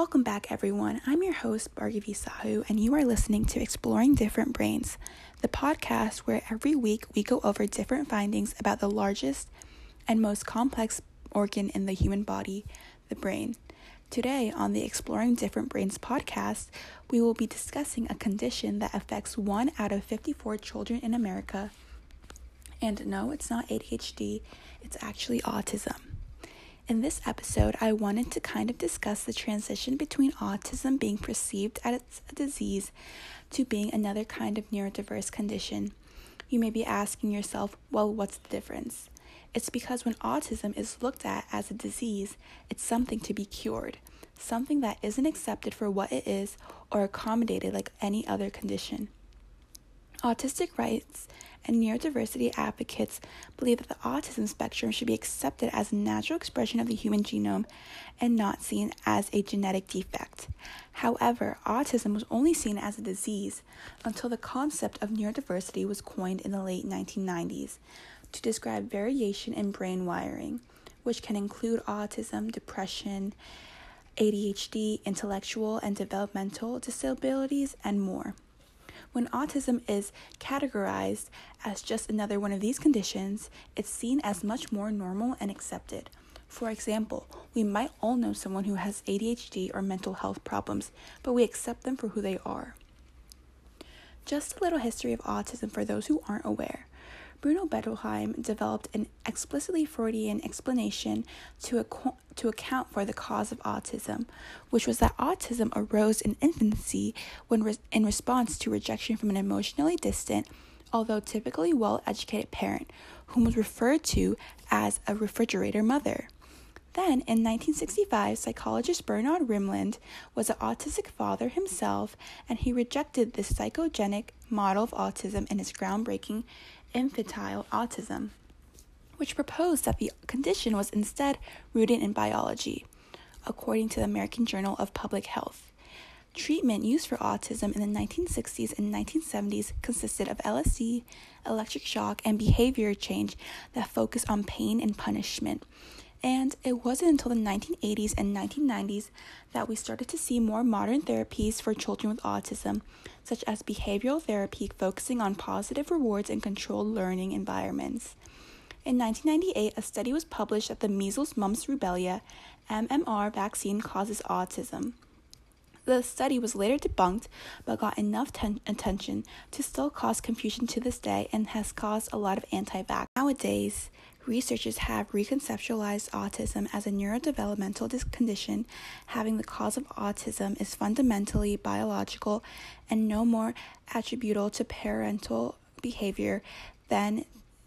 Welcome back, everyone. I'm your host, Bhargavi Sahu, and you are listening to Exploring Different Brains, the podcast where every week we go over different findings about the largest and most complex organ in the human body, the brain. Today, on the Exploring Different Brains podcast, we will be discussing a condition that affects one out of 54 children in America. And no, it's not ADHD, it's actually autism. In this episode, I wanted to kind of discuss the transition between autism being perceived as a disease to being another kind of neurodiverse condition. You may be asking yourself, well, what's the difference? It's because when autism is looked at as a disease, it's something to be cured, something that isn't accepted for what it is or accommodated like any other condition. Autistic rights and neurodiversity advocates believe that the autism spectrum should be accepted as a natural expression of the human genome and not seen as a genetic defect. However, autism was only seen as a disease until the concept of neurodiversity was coined in the late 1990s to describe variation in brain wiring, which can include autism, depression, ADHD, intellectual and developmental disabilities, and more. When autism is categorized as just another one of these conditions, it's seen as much more normal and accepted. For example, we might all know someone who has ADHD or mental health problems, but we accept them for who they are. Just a little history of autism for those who aren't aware. Bruno Bettelheim developed an explicitly Freudian explanation to, ac- to account for the cause of autism, which was that autism arose in infancy when re- in response to rejection from an emotionally distant, although typically well educated parent, whom was referred to as a refrigerator mother. Then, in 1965, psychologist Bernard Rimland was an autistic father himself, and he rejected this psychogenic model of autism in his groundbreaking infantile autism, which proposed that the condition was instead rooted in biology, according to the American Journal of Public Health. Treatment used for autism in the 1960s and 1970s consisted of LSD, electric shock, and behavior change that focused on pain and punishment. And it wasn't until the 1980s and 1990s that we started to see more modern therapies for children with autism, such as behavioral therapy focusing on positive rewards and controlled learning environments. In 1998, a study was published that the measles, mumps, rubella MMR vaccine causes autism. The study was later debunked but got enough ten- attention to still cause confusion to this day and has caused a lot of anti vax. Nowadays, researchers have reconceptualized autism as a neurodevelopmental condition, having the cause of autism is fundamentally biological and no more attributable to parental behavior than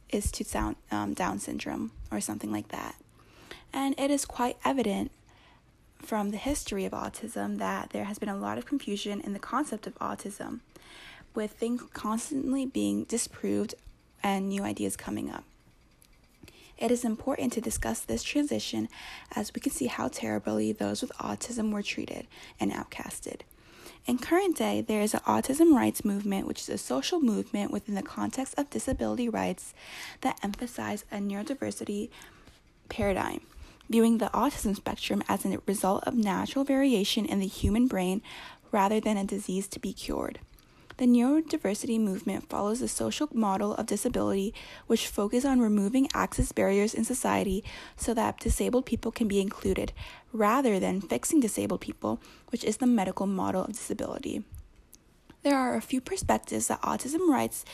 is to sound, um, Down syndrome or something like that. And it is quite evident from the history of autism that there has been a lot of confusion in the concept of autism, with things constantly being disproved and new ideas coming up. It is important to discuss this transition as we can see how terribly those with autism were treated and outcasted. In current day, there is an autism rights movement, which is a social movement within the context of disability rights that emphasize a neurodiversity paradigm, viewing the autism spectrum as a result of natural variation in the human brain rather than a disease to be cured. The neurodiversity movement follows the social model of disability, which focuses on removing access barriers in society so that disabled people can be included, rather than fixing disabled people, which is the medical model of disability. There are a few perspectives that autism rights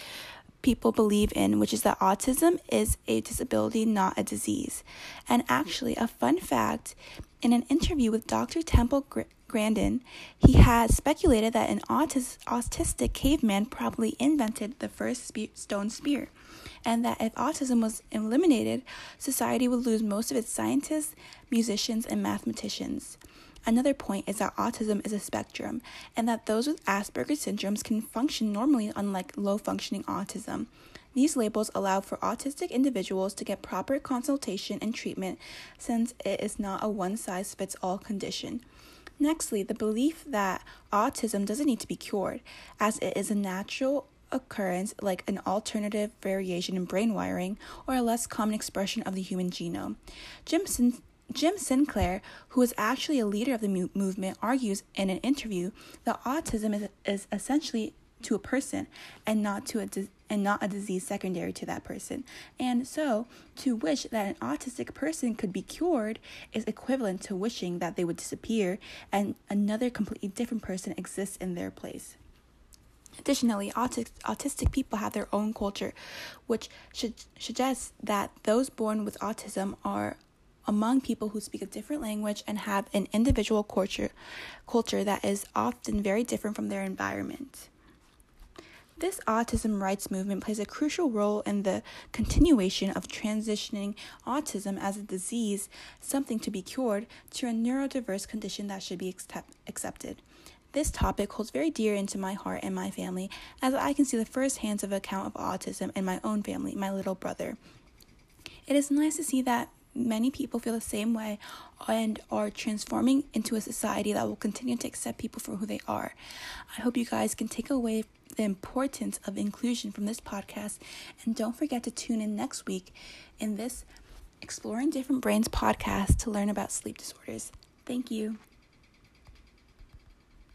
people believe in, which is that autism is a disability, not a disease. And actually, a fun fact in an interview with Dr. Temple Grandin, he had speculated that an autis- autistic caveman probably invented the first spe- stone spear, and that if autism was eliminated, society would lose most of its scientists, musicians, and mathematicians. Another point is that autism is a spectrum, and that those with Asperger's syndromes can function normally, unlike low functioning autism. These labels allow for autistic individuals to get proper consultation and treatment since it is not a one size fits all condition. Nextly, the belief that autism doesn't need to be cured, as it is a natural occurrence like an alternative variation in brain wiring or a less common expression of the human genome. Jim Jim Sinclair, who is actually a leader of the mu- movement, argues in an interview that autism is, is essentially to a person and not to a di- and not a disease secondary to that person. And so, to wish that an autistic person could be cured is equivalent to wishing that they would disappear and another completely different person exists in their place. Additionally, autic- autistic people have their own culture, which should suggests that those born with autism are among people who speak a different language and have an individual culture, culture that is often very different from their environment. This autism rights movement plays a crucial role in the continuation of transitioning autism as a disease, something to be cured, to a neurodiverse condition that should be accept- accepted. This topic holds very dear into my heart and my family, as I can see the first hands of account of autism in my own family, my little brother. It is nice to see that many people feel the same way and are transforming into a society that will continue to accept people for who they are. I hope you guys can take away the importance of inclusion from this podcast and don't forget to tune in next week in this Exploring Different Brains podcast to learn about sleep disorders. Thank you.